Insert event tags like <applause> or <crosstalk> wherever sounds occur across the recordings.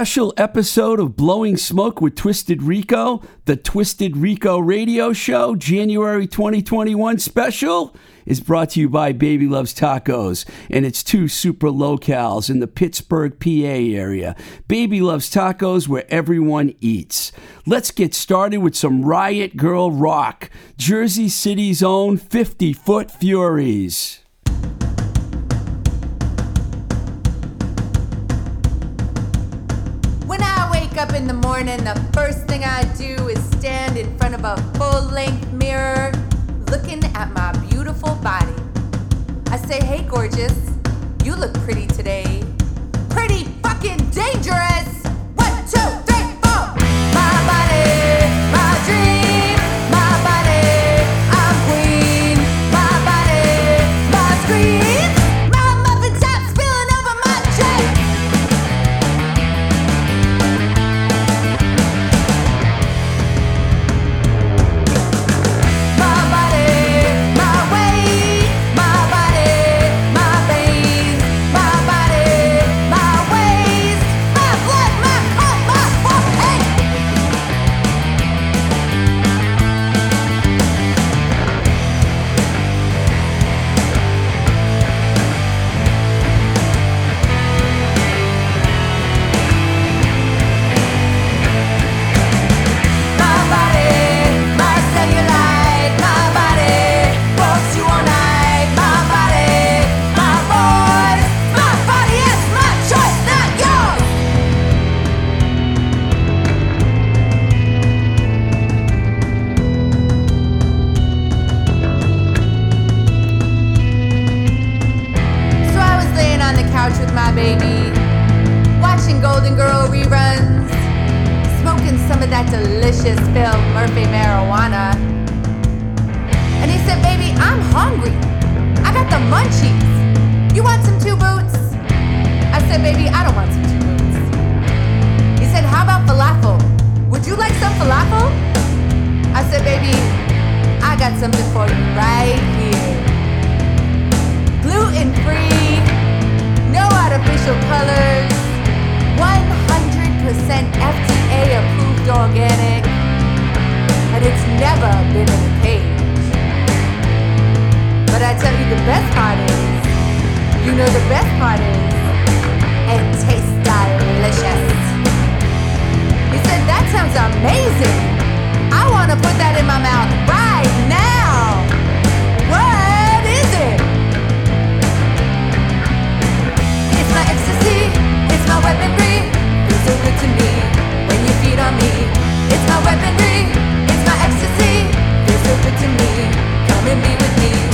Special episode of Blowing Smoke with Twisted Rico, the Twisted Rico radio show, January 2021 special, is brought to you by Baby Loves Tacos and its two super locales in the Pittsburgh, PA area. Baby Loves Tacos where everyone eats. Let's get started with some Riot Girl rock. Jersey City's own 50 Foot Furies. In the morning, the first thing I do is stand in front of a full length mirror looking at my beautiful body. I say, hey, gorgeous, you look pretty today. Pretty fucking dangerous! One, two, three, Murphy marijuana. And he said, Baby, I'm hungry. I got the munchies. You want some two boots? I said, Baby, I don't want some two boots. He said, How about falafel? Would you like some falafel? I said, Baby, I got something for you right here. Gluten free, no artificial colors. 100% FDA approved organic, and it's never been in a cage. But I tell you, the best part is, you know, the best part is, it tastes delicious. He said, That sounds amazing. I want to put that in my mouth right now. What is it? It's my ecstasy, it's my weaponry. Feels so good to me when you feed on me. It's my weaponry, to me. Come and be with me.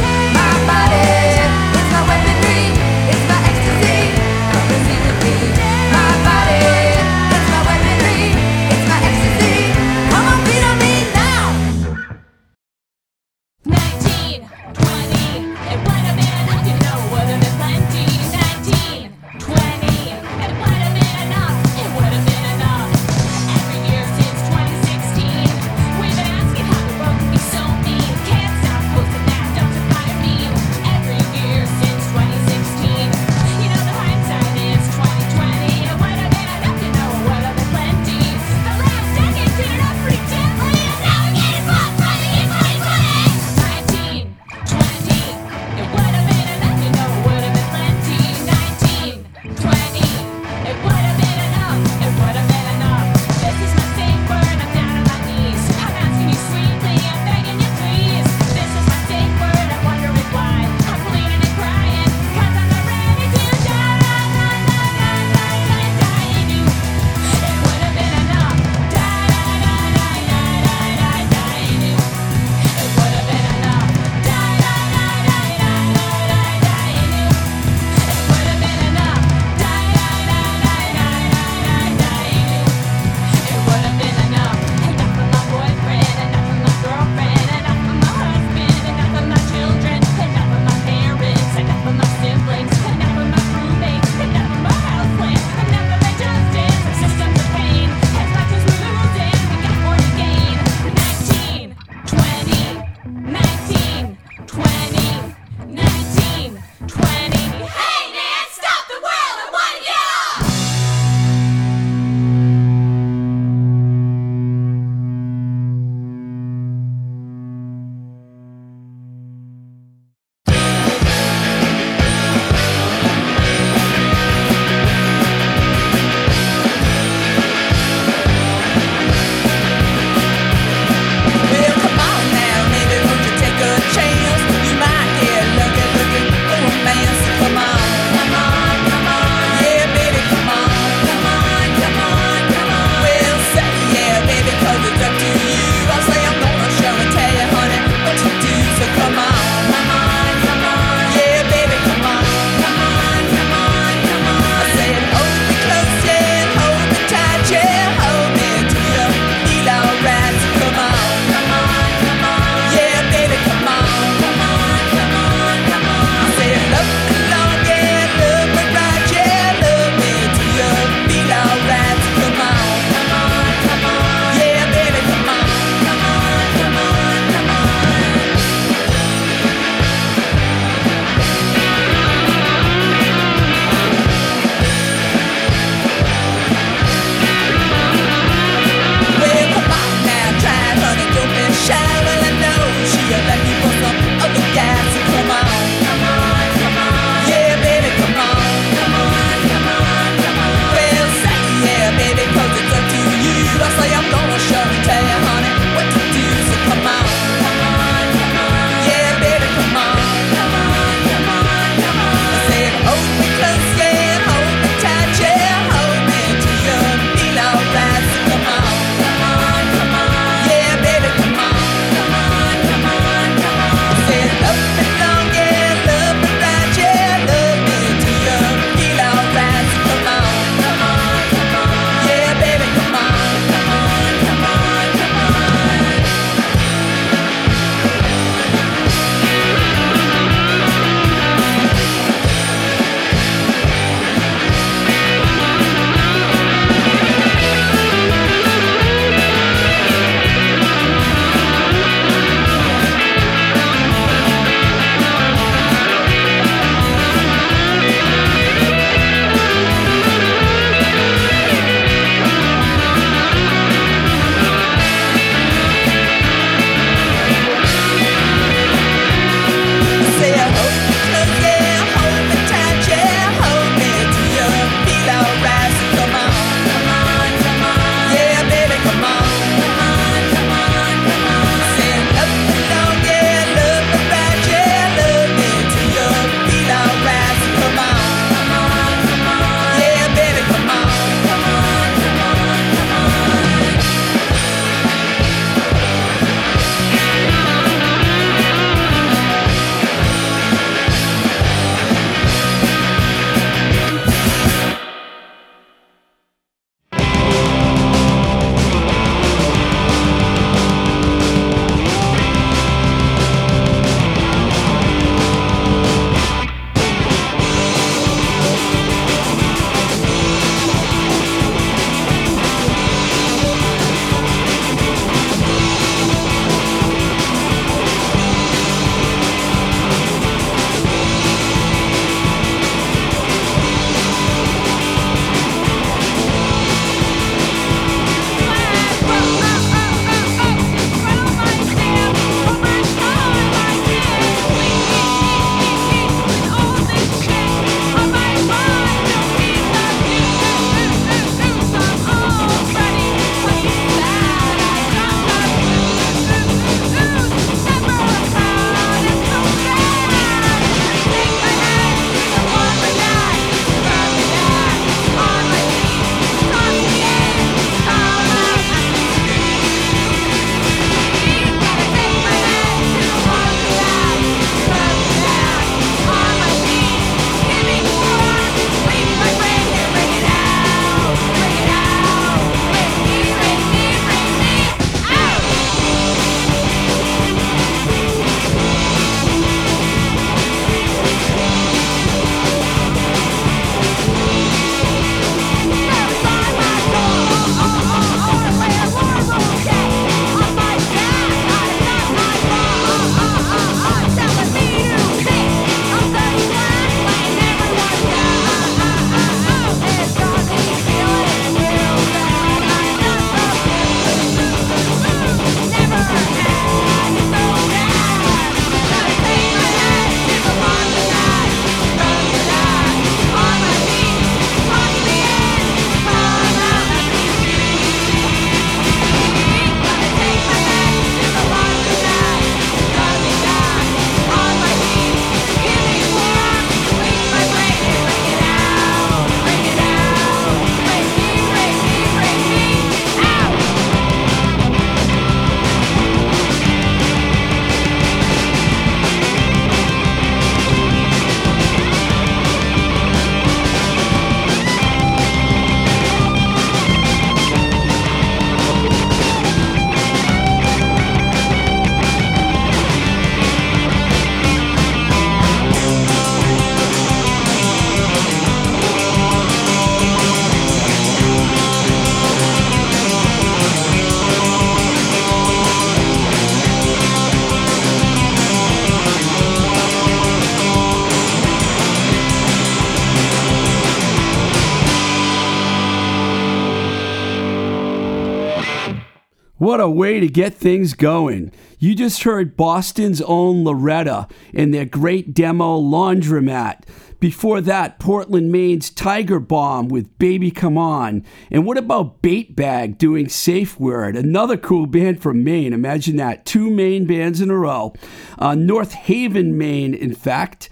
Way to get things going. You just heard Boston's own Loretta and their great demo Laundromat. Before that, Portland, Maine's Tiger Bomb with Baby Come On. And what about Bait Bag doing Safe Word? Another cool band from Maine. Imagine that. Two Maine bands in a row. Uh, North Haven, Maine, in fact.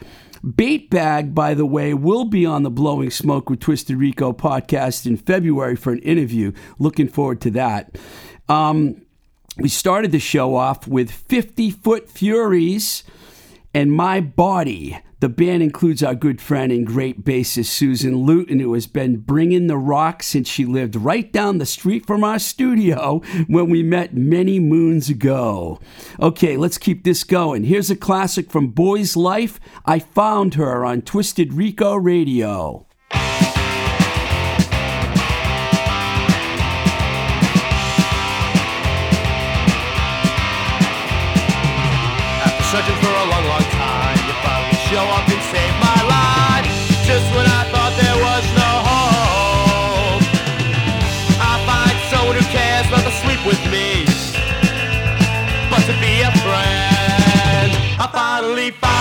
Bait Bag, by the way, will be on the Blowing Smoke with Twisted Rico podcast in February for an interview. Looking forward to that. Um, we started the show off with 50 Foot Furies and My Body. The band includes our good friend and great bassist Susan Luton, who has been bringing the rock since she lived right down the street from our studio when we met many moons ago. Okay, let's keep this going. Here's a classic from Boy's Life. I found her on Twisted Rico Radio. I finally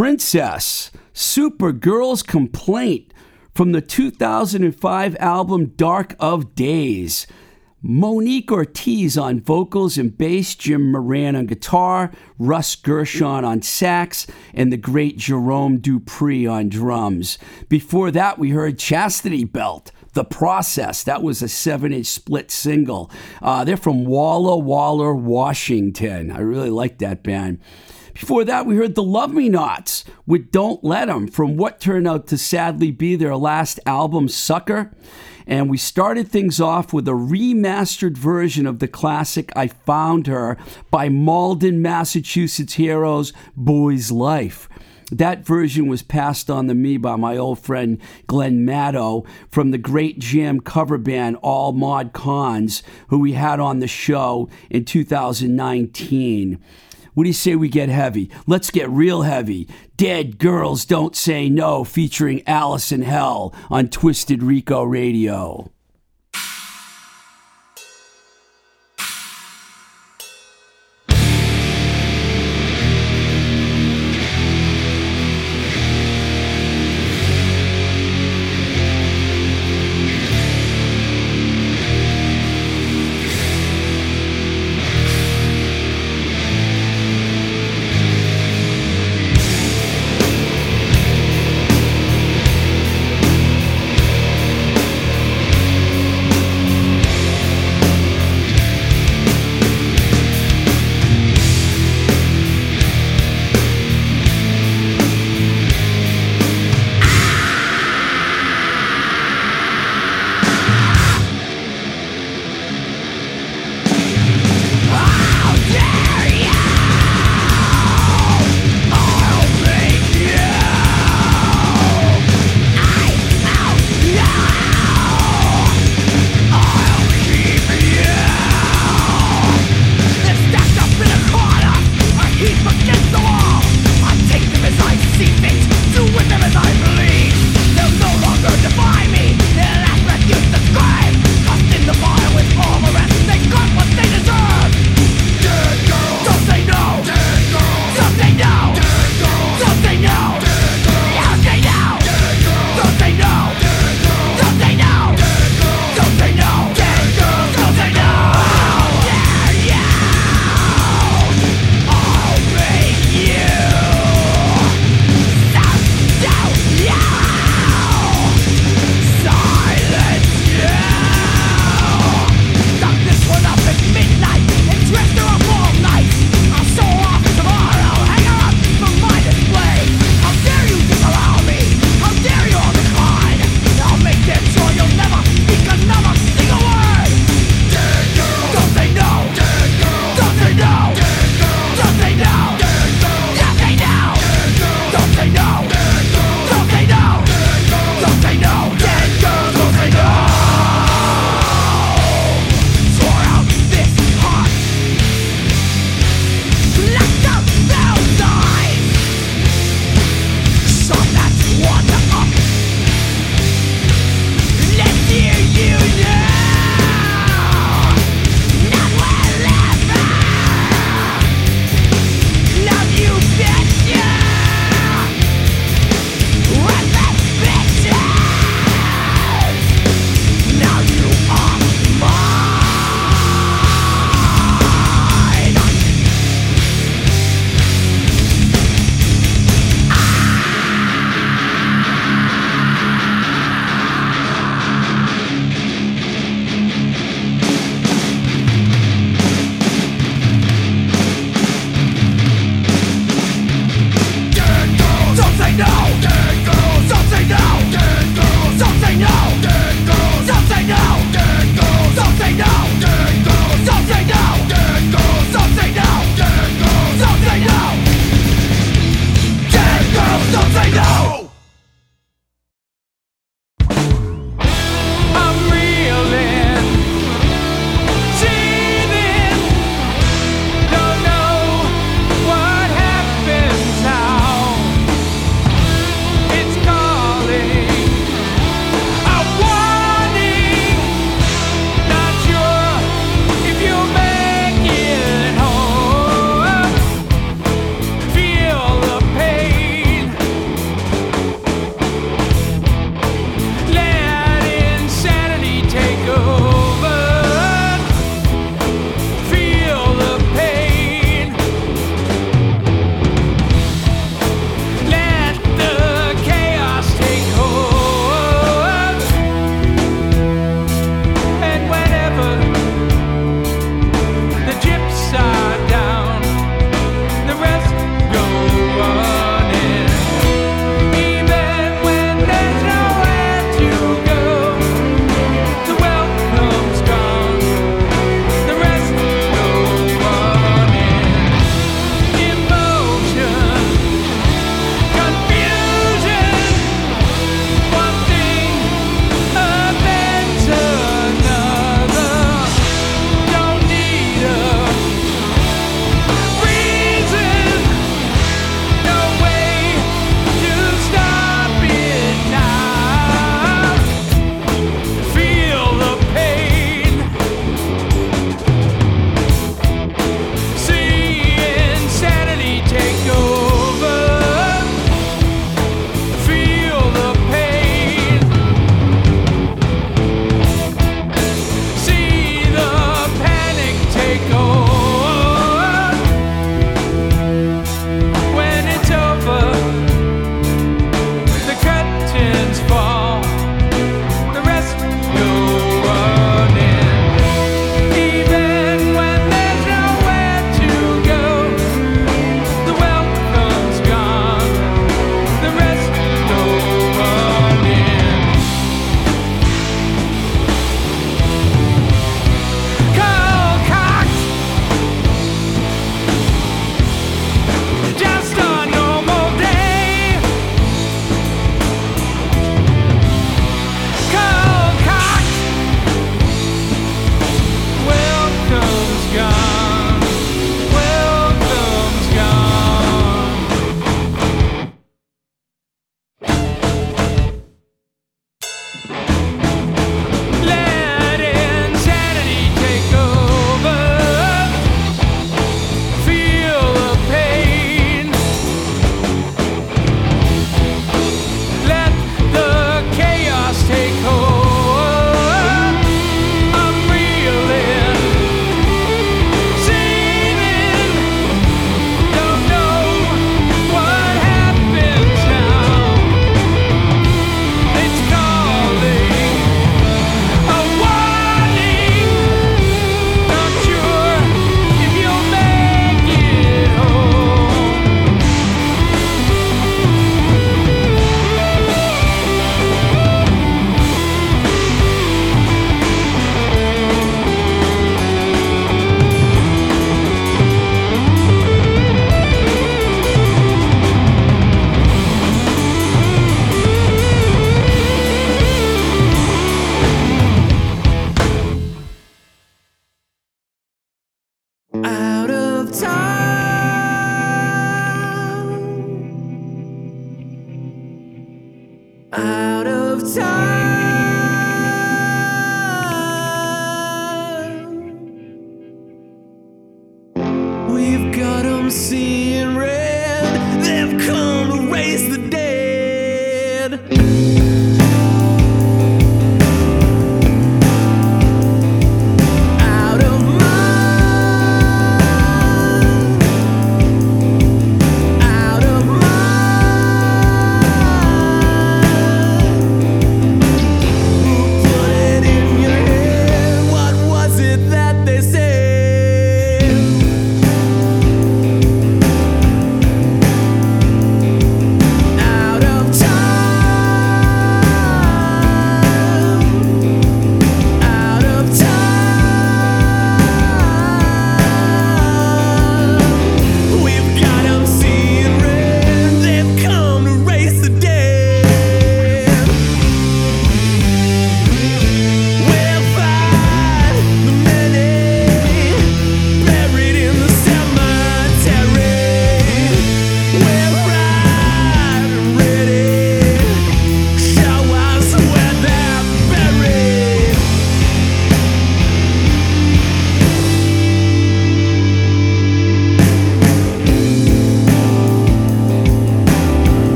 Princess, Supergirl's Complaint from the 2005 album Dark of Days. Monique Ortiz on vocals and bass, Jim Moran on guitar, Russ Gershon on sax, and the great Jerome Dupree on drums. Before that, we heard Chastity Belt. The Process. That was a seven inch split single. Uh, they're from Walla Walla, Washington. I really like that band. Before that, we heard the Love Me Nots with Don't Let Let 'em from what turned out to sadly be their last album, Sucker. And we started things off with a remastered version of the classic I Found Her by Malden, Massachusetts heroes Boys Life. That version was passed on to me by my old friend Glenn Maddow from the great jam cover band All Mod Cons, who we had on the show in 2019. What do you say we get heavy? Let's get real heavy. Dead Girls Don't Say No featuring Allison Hell on Twisted Rico Radio.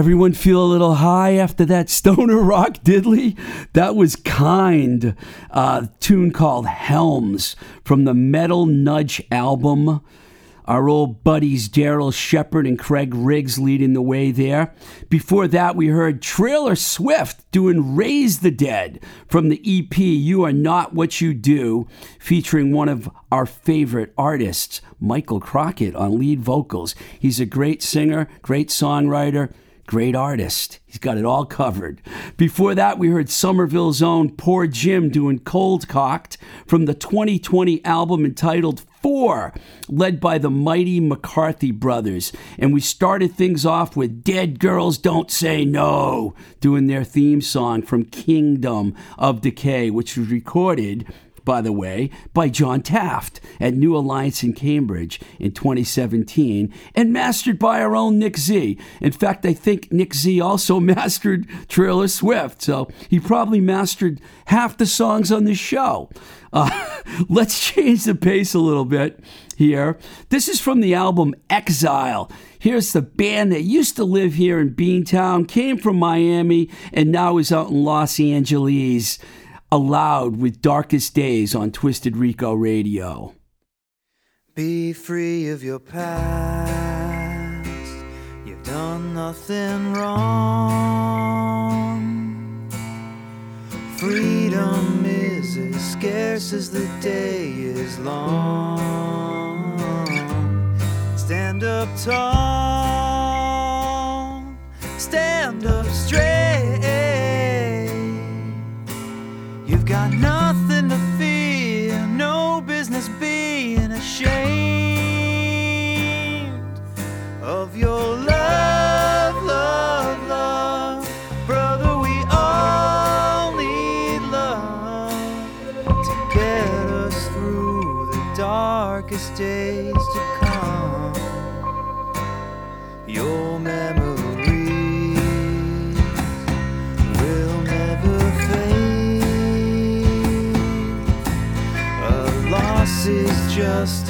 Everyone feel a little high after that <laughs> stoner rock diddly? That was Kind, a tune called Helms from the Mental Nudge album. Our old buddies Darryl Shepard and Craig Riggs leading the way there. Before that, we heard Trailer Swift doing Raise the Dead from the EP You Are Not What You Do, featuring one of our favorite artists, Michael Crockett, on lead vocals. He's a great singer, great songwriter. Great artist. He's got it all covered. Before that, we heard Somerville's own Poor Jim doing Cold Cocked from the 2020 album entitled Four, led by the mighty McCarthy brothers. And we started things off with Dead Girls Don't Say No, doing their theme song from Kingdom of Decay, which was recorded by the way, by John Taft at New Alliance in Cambridge in 2017 and mastered by our own Nick Z. In fact, I think Nick Z also <laughs> mastered Trailer Swift, so he probably mastered half the songs on the show. Uh, <laughs> let's change the pace a little bit here. This is from the album Exile. Here's the band that used to live here in Beantown, came from Miami, and now is out in Los Angeles aloud with Darkest Days on Twisted Rico Radio. Be free of your past. You've done nothing wrong. Freedom is as scarce as the day is long. Stand up tall. Stand up straight. Nothing to fear, no business being ashamed of your love, love, love. Brother, we all need love to get us through the darkest days just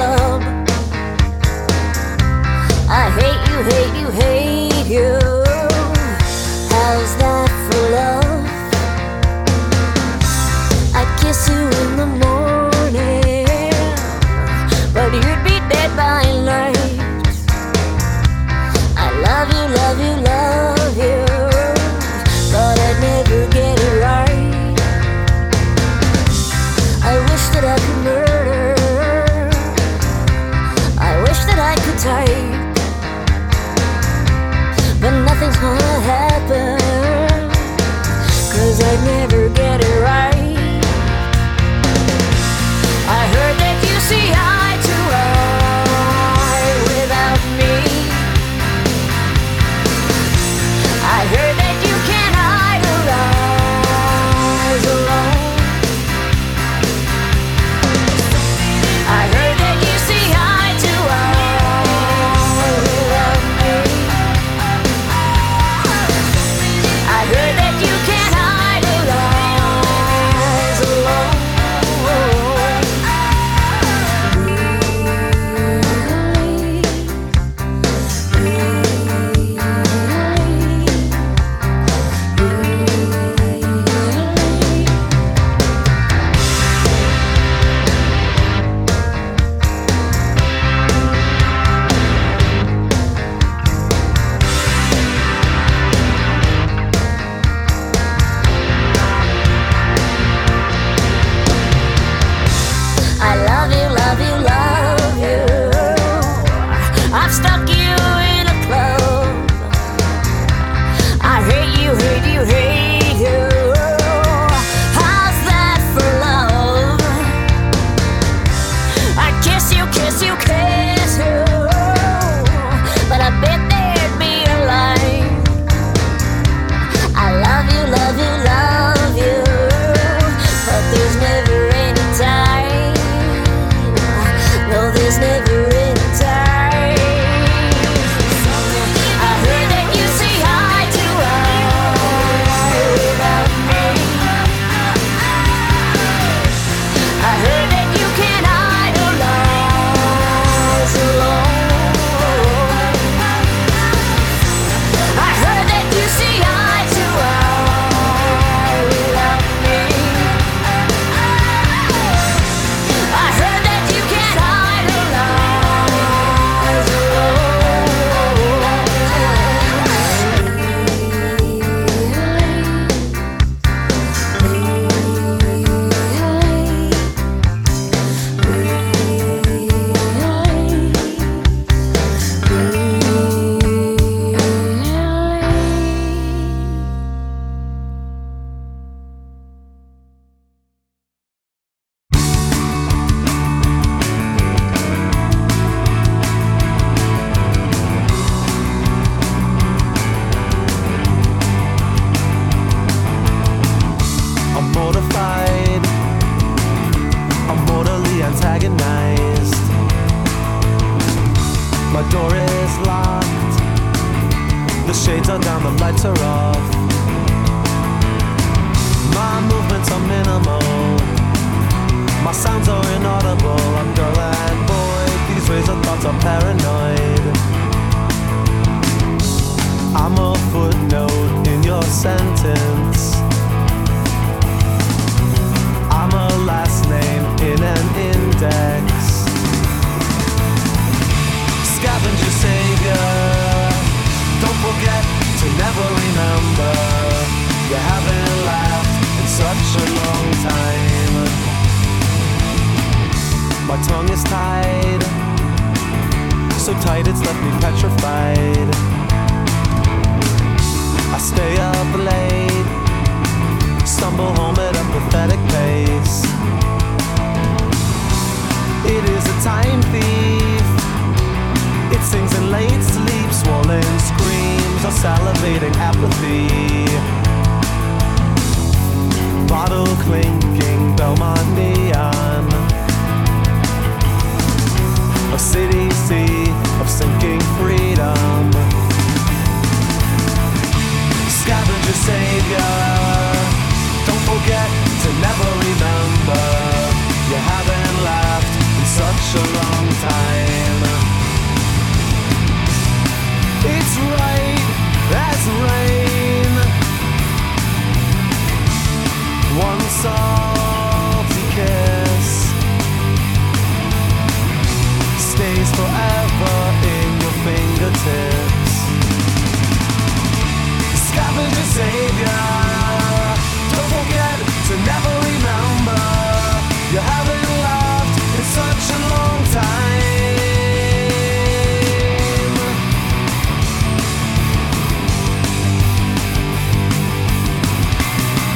club.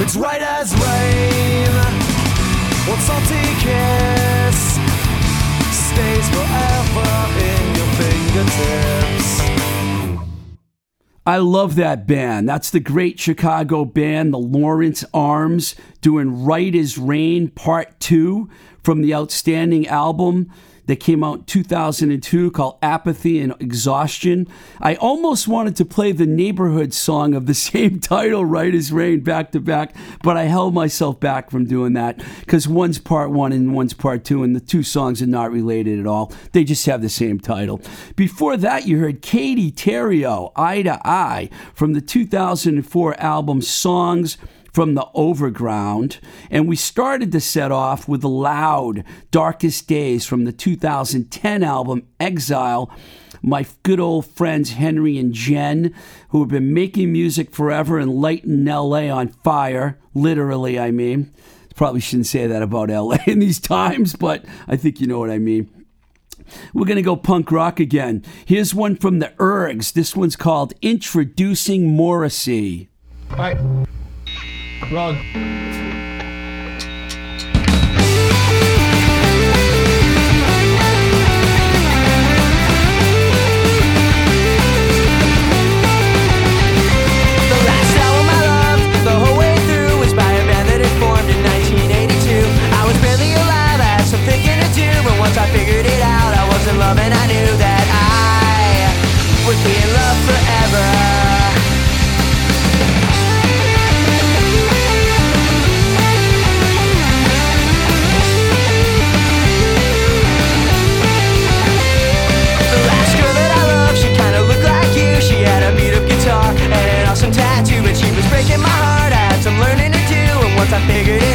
It's right as rain. One salty kiss stays forever in your fingertips. I love that band. That's the great Chicago band, the Lawrence Arms, doing Right as Rain Part 2 from the outstanding album that came out in 2002 called Apathy and Exhaustion. I almost wanted to play the neighborhood song of the <laughs> same title, Right as Rain, back to back, but I held myself back from doing that because one's part one and one's part two, and the two songs are not related at all. They just have the same title. Before that, you heard Katie Terrio, Eye to Eye, from the 2004 album Songs from the Overground. And we started the set off with the loud Darkest Days from the 2010 album Exile. My good old friends Henry and Jen, who have been making music forever and lighting LA on fire, literally, I mean. Probably shouldn't say that about LA <laughs> in these times, but I think you know what I mean. We're going to go punk rock again. Here's one from the Ergs. This one's called Introducing Morrissey. Right. Wrong. Figured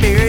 do,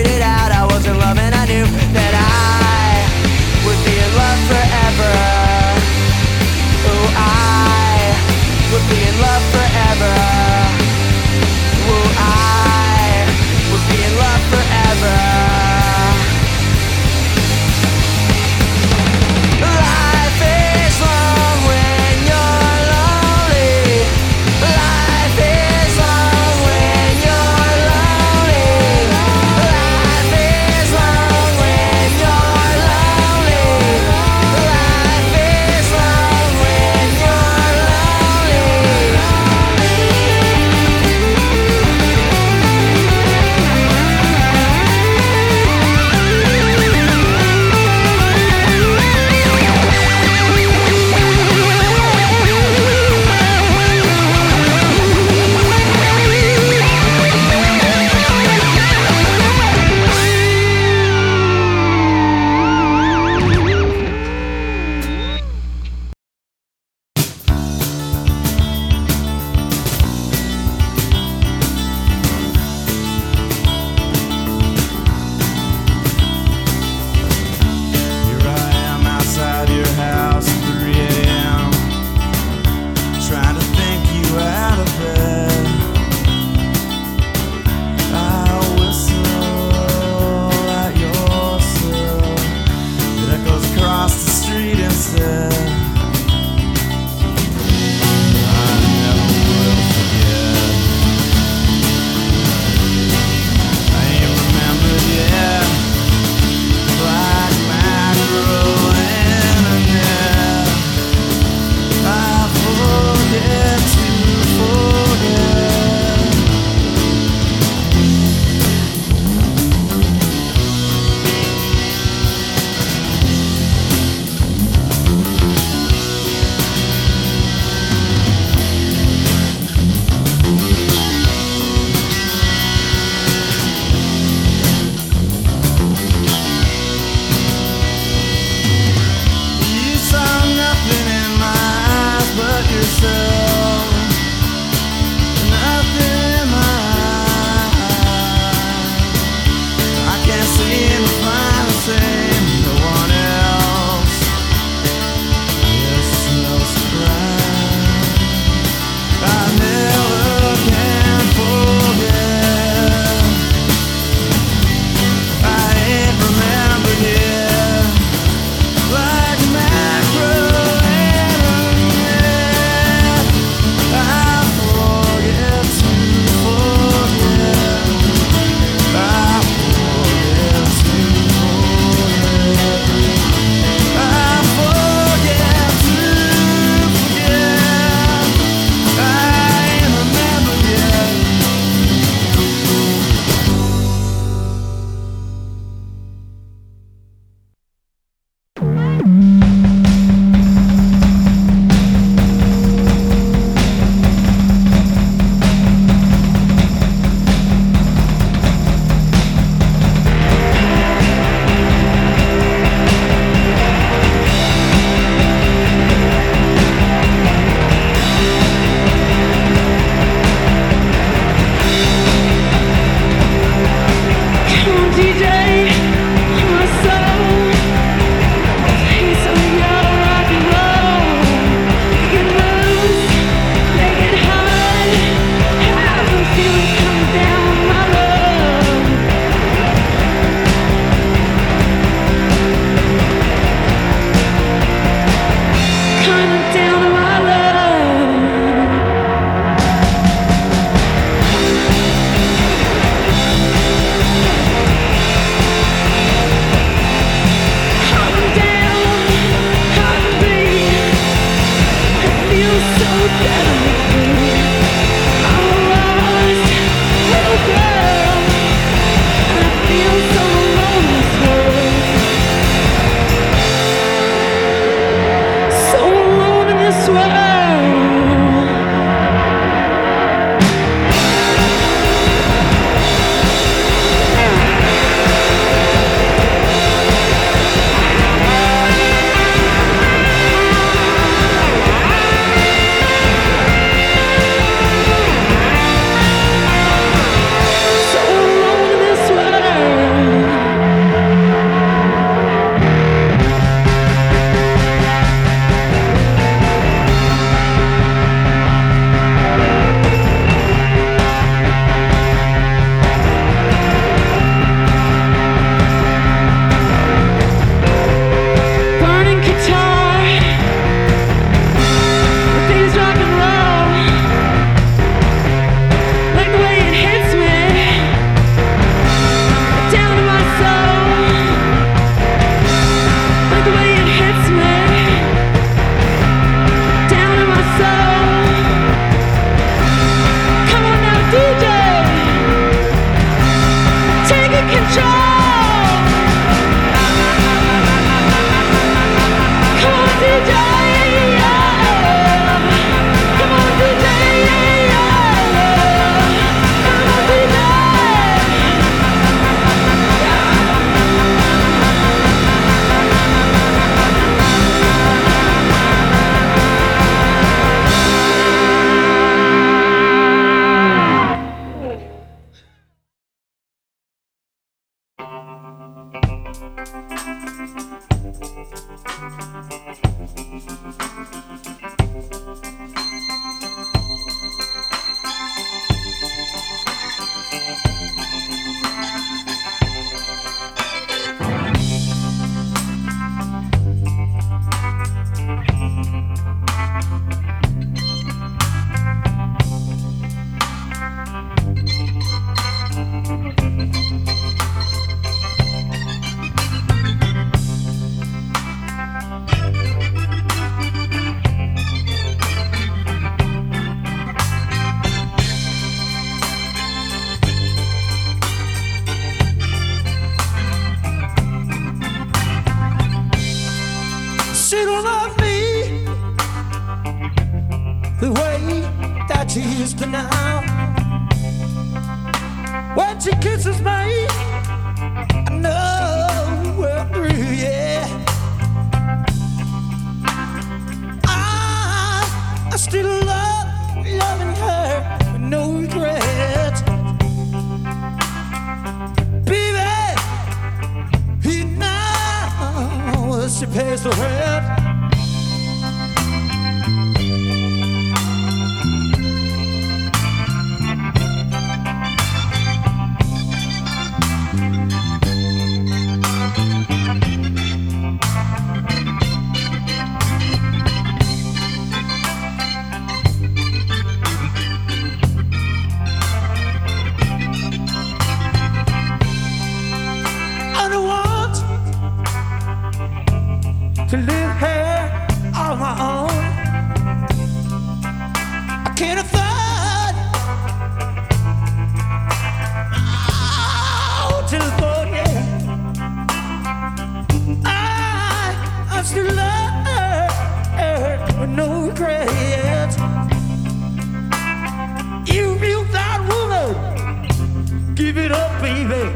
give it up, baby.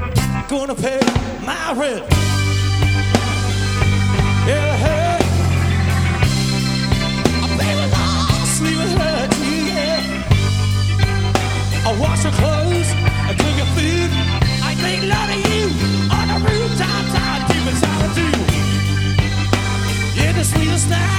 Gonna pay my rent. Yeah, hey. I yeah. I wash her clothes, I cook her food, I make love to you on the rooftops. I do as I do. Yeah, the sweetest night.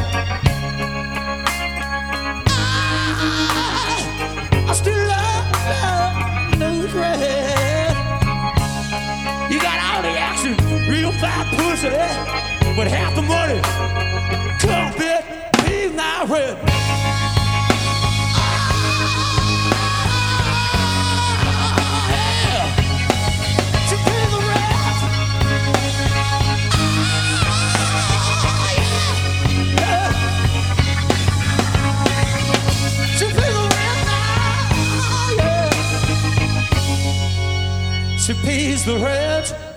fat but half the money. Come bit, he's not yeah. She pays the rent.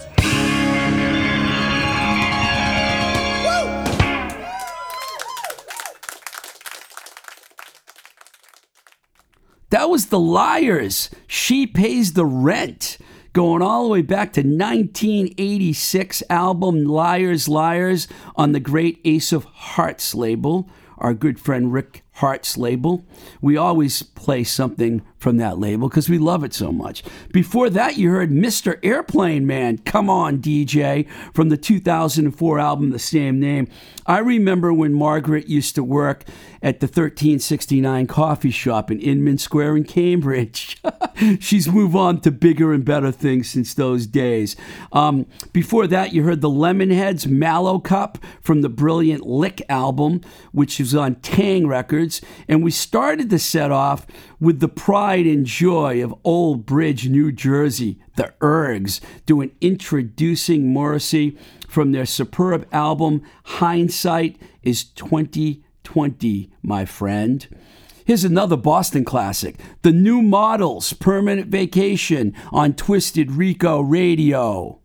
The Liars. She Pays the Rent. Going all the way back to 1986 album Liars, Liars on the great Ace of Hearts label, our good friend Rick Harte's label. We always play something from that label because we love it so much. Before that, you heard Mr. Airplane Man, Come On DJ, from the 2004 album, the same name. I remember when Margaret used to work at the 1369 coffee shop in Inman Square in Cambridge. <laughs> She's moved on to bigger and better things since those days. Um, before that, you heard the Lemonheads Mallow Cup from the brilliant Lick album, which is on Taang! Records. And we started the set off with the pride and joy of Old Bridge, New Jersey, the Ergs, doing Introducing Morrissey from their superb album Hindsight is 2020, my friend. Here's another Boston classic The New Models Permanent Vacation on Twisted Rico Radio.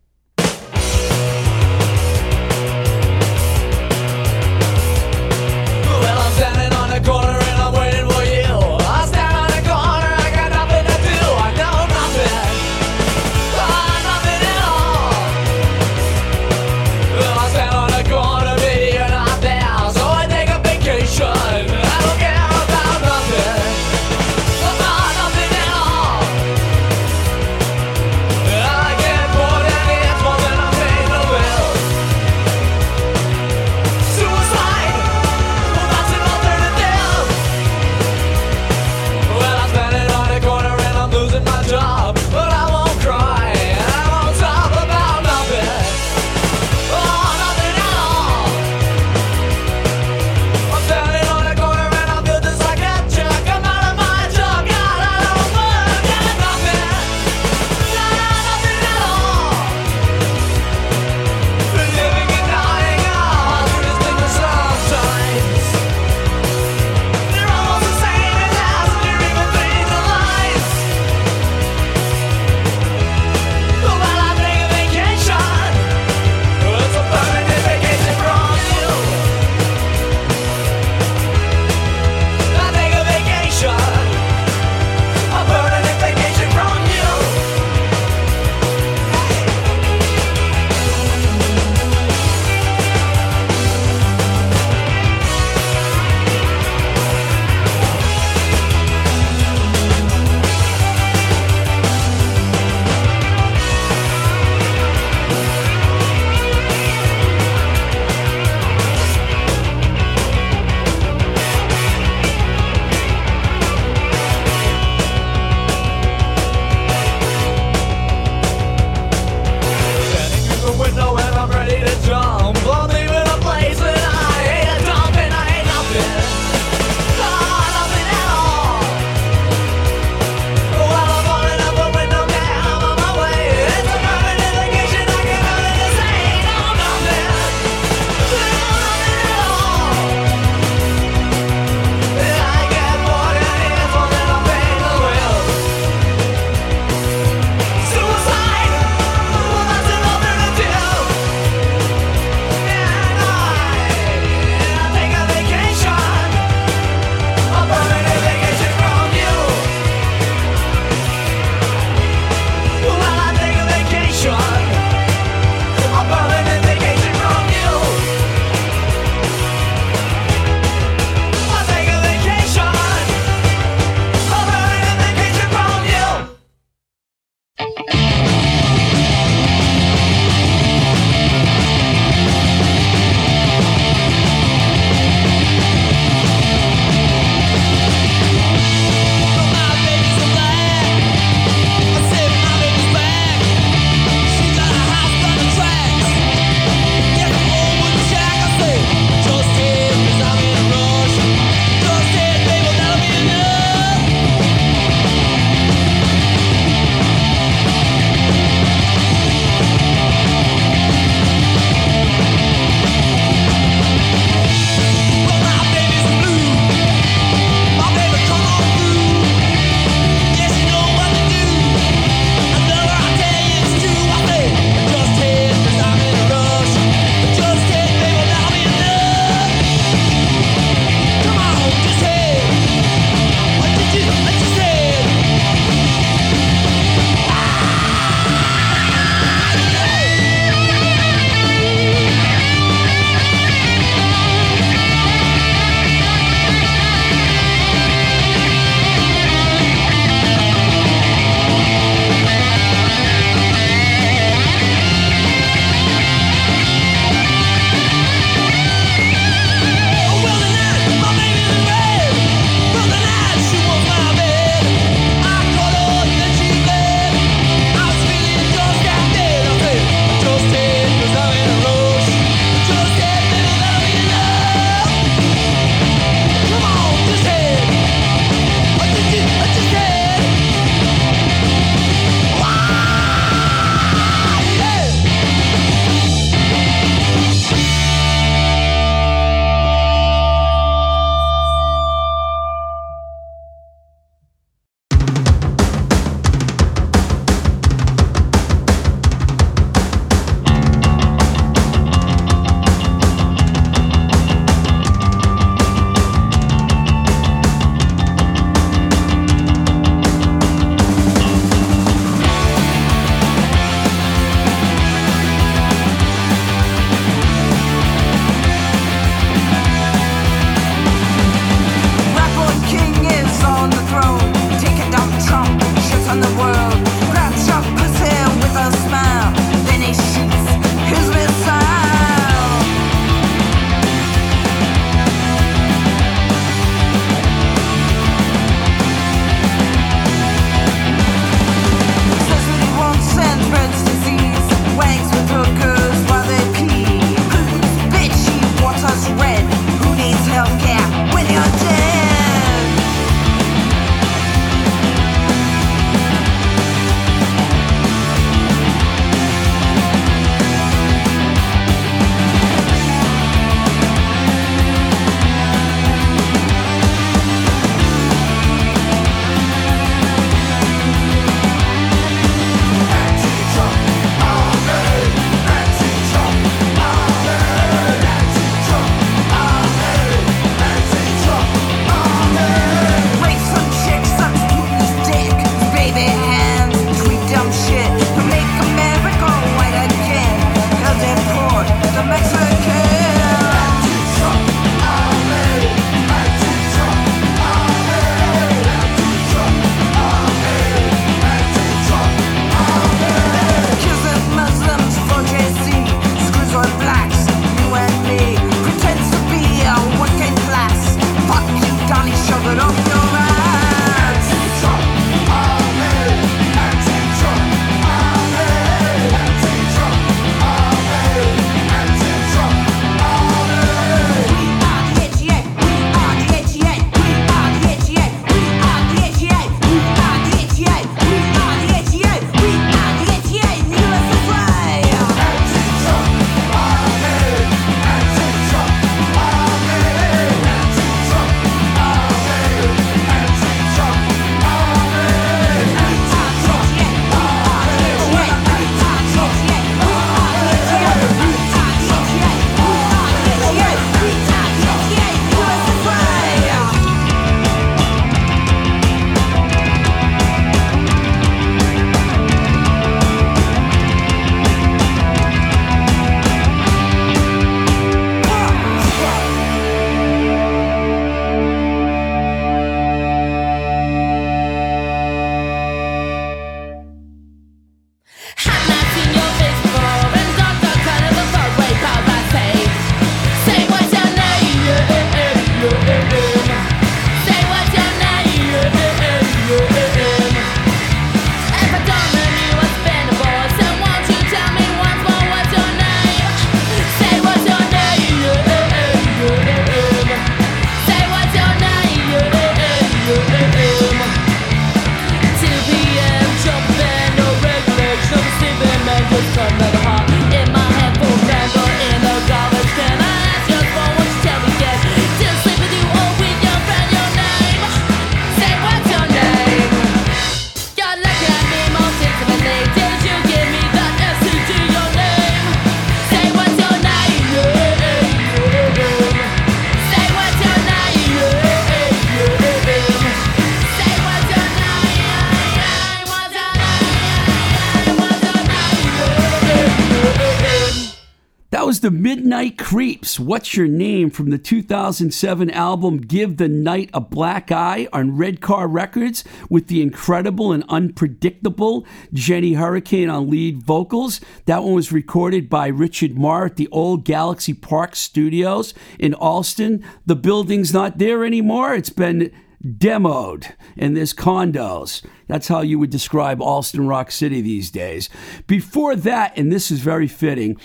Midnight Creeps. What's your name from the 2007 album Give the Night a Black Eye on Red Car Records with the incredible and unpredictable Jenny Hurricane on lead vocals. That one was recorded by Richard Marr at the old Galaxy Park Studios in Allston. The building's not there anymore. It's been demoed and there's condos. That's how you would describe Allston Rock City these days. Before that, and this is very fitting,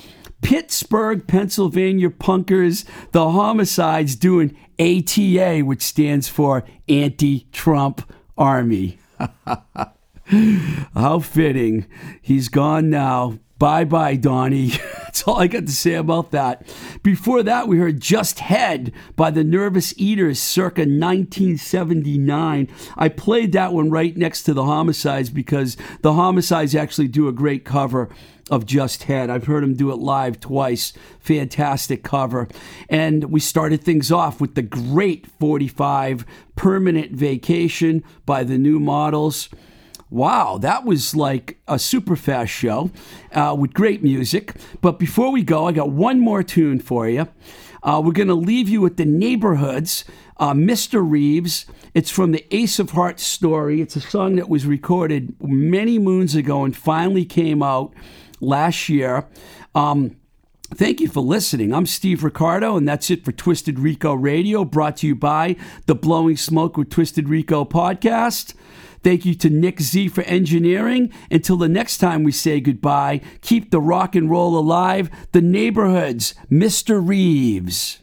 Pittsburgh, Pennsylvania punkers, the homicides doing ATA, which stands for Anti Trump Army. <laughs> How fitting. He's gone now. Bye bye, Donnie. <laughs> That's all I got to say about that. Before that, we heard Just Head by the Nervous Eaters circa 1979. I played that one right next to the Homicides because the Homicides actually do a great cover of Just Head. I've heard him do it live twice. Fantastic cover. And we started things off with the great 45 Permanent Vacation by the New Models. Wow, that was like a super fast show uh, with great music. But before we go, I got one more tune for you. Uh, we're going to leave you with the neighborhoods. Uh, Mr. Reeves. It's from the Ace of Hearts story. It's a song that was recorded many moons ago and finally came out last year. Um, Thank you for listening. I'm Steve Ricardo, and that's it for Twisted Rico Radio, brought to you by the Blowing Smoke with Twisted Rico podcast. Thank you to Nick Z for engineering. Until the next time we say goodbye, keep the rock and roll alive. The neighborhoods, Mr. Reeves.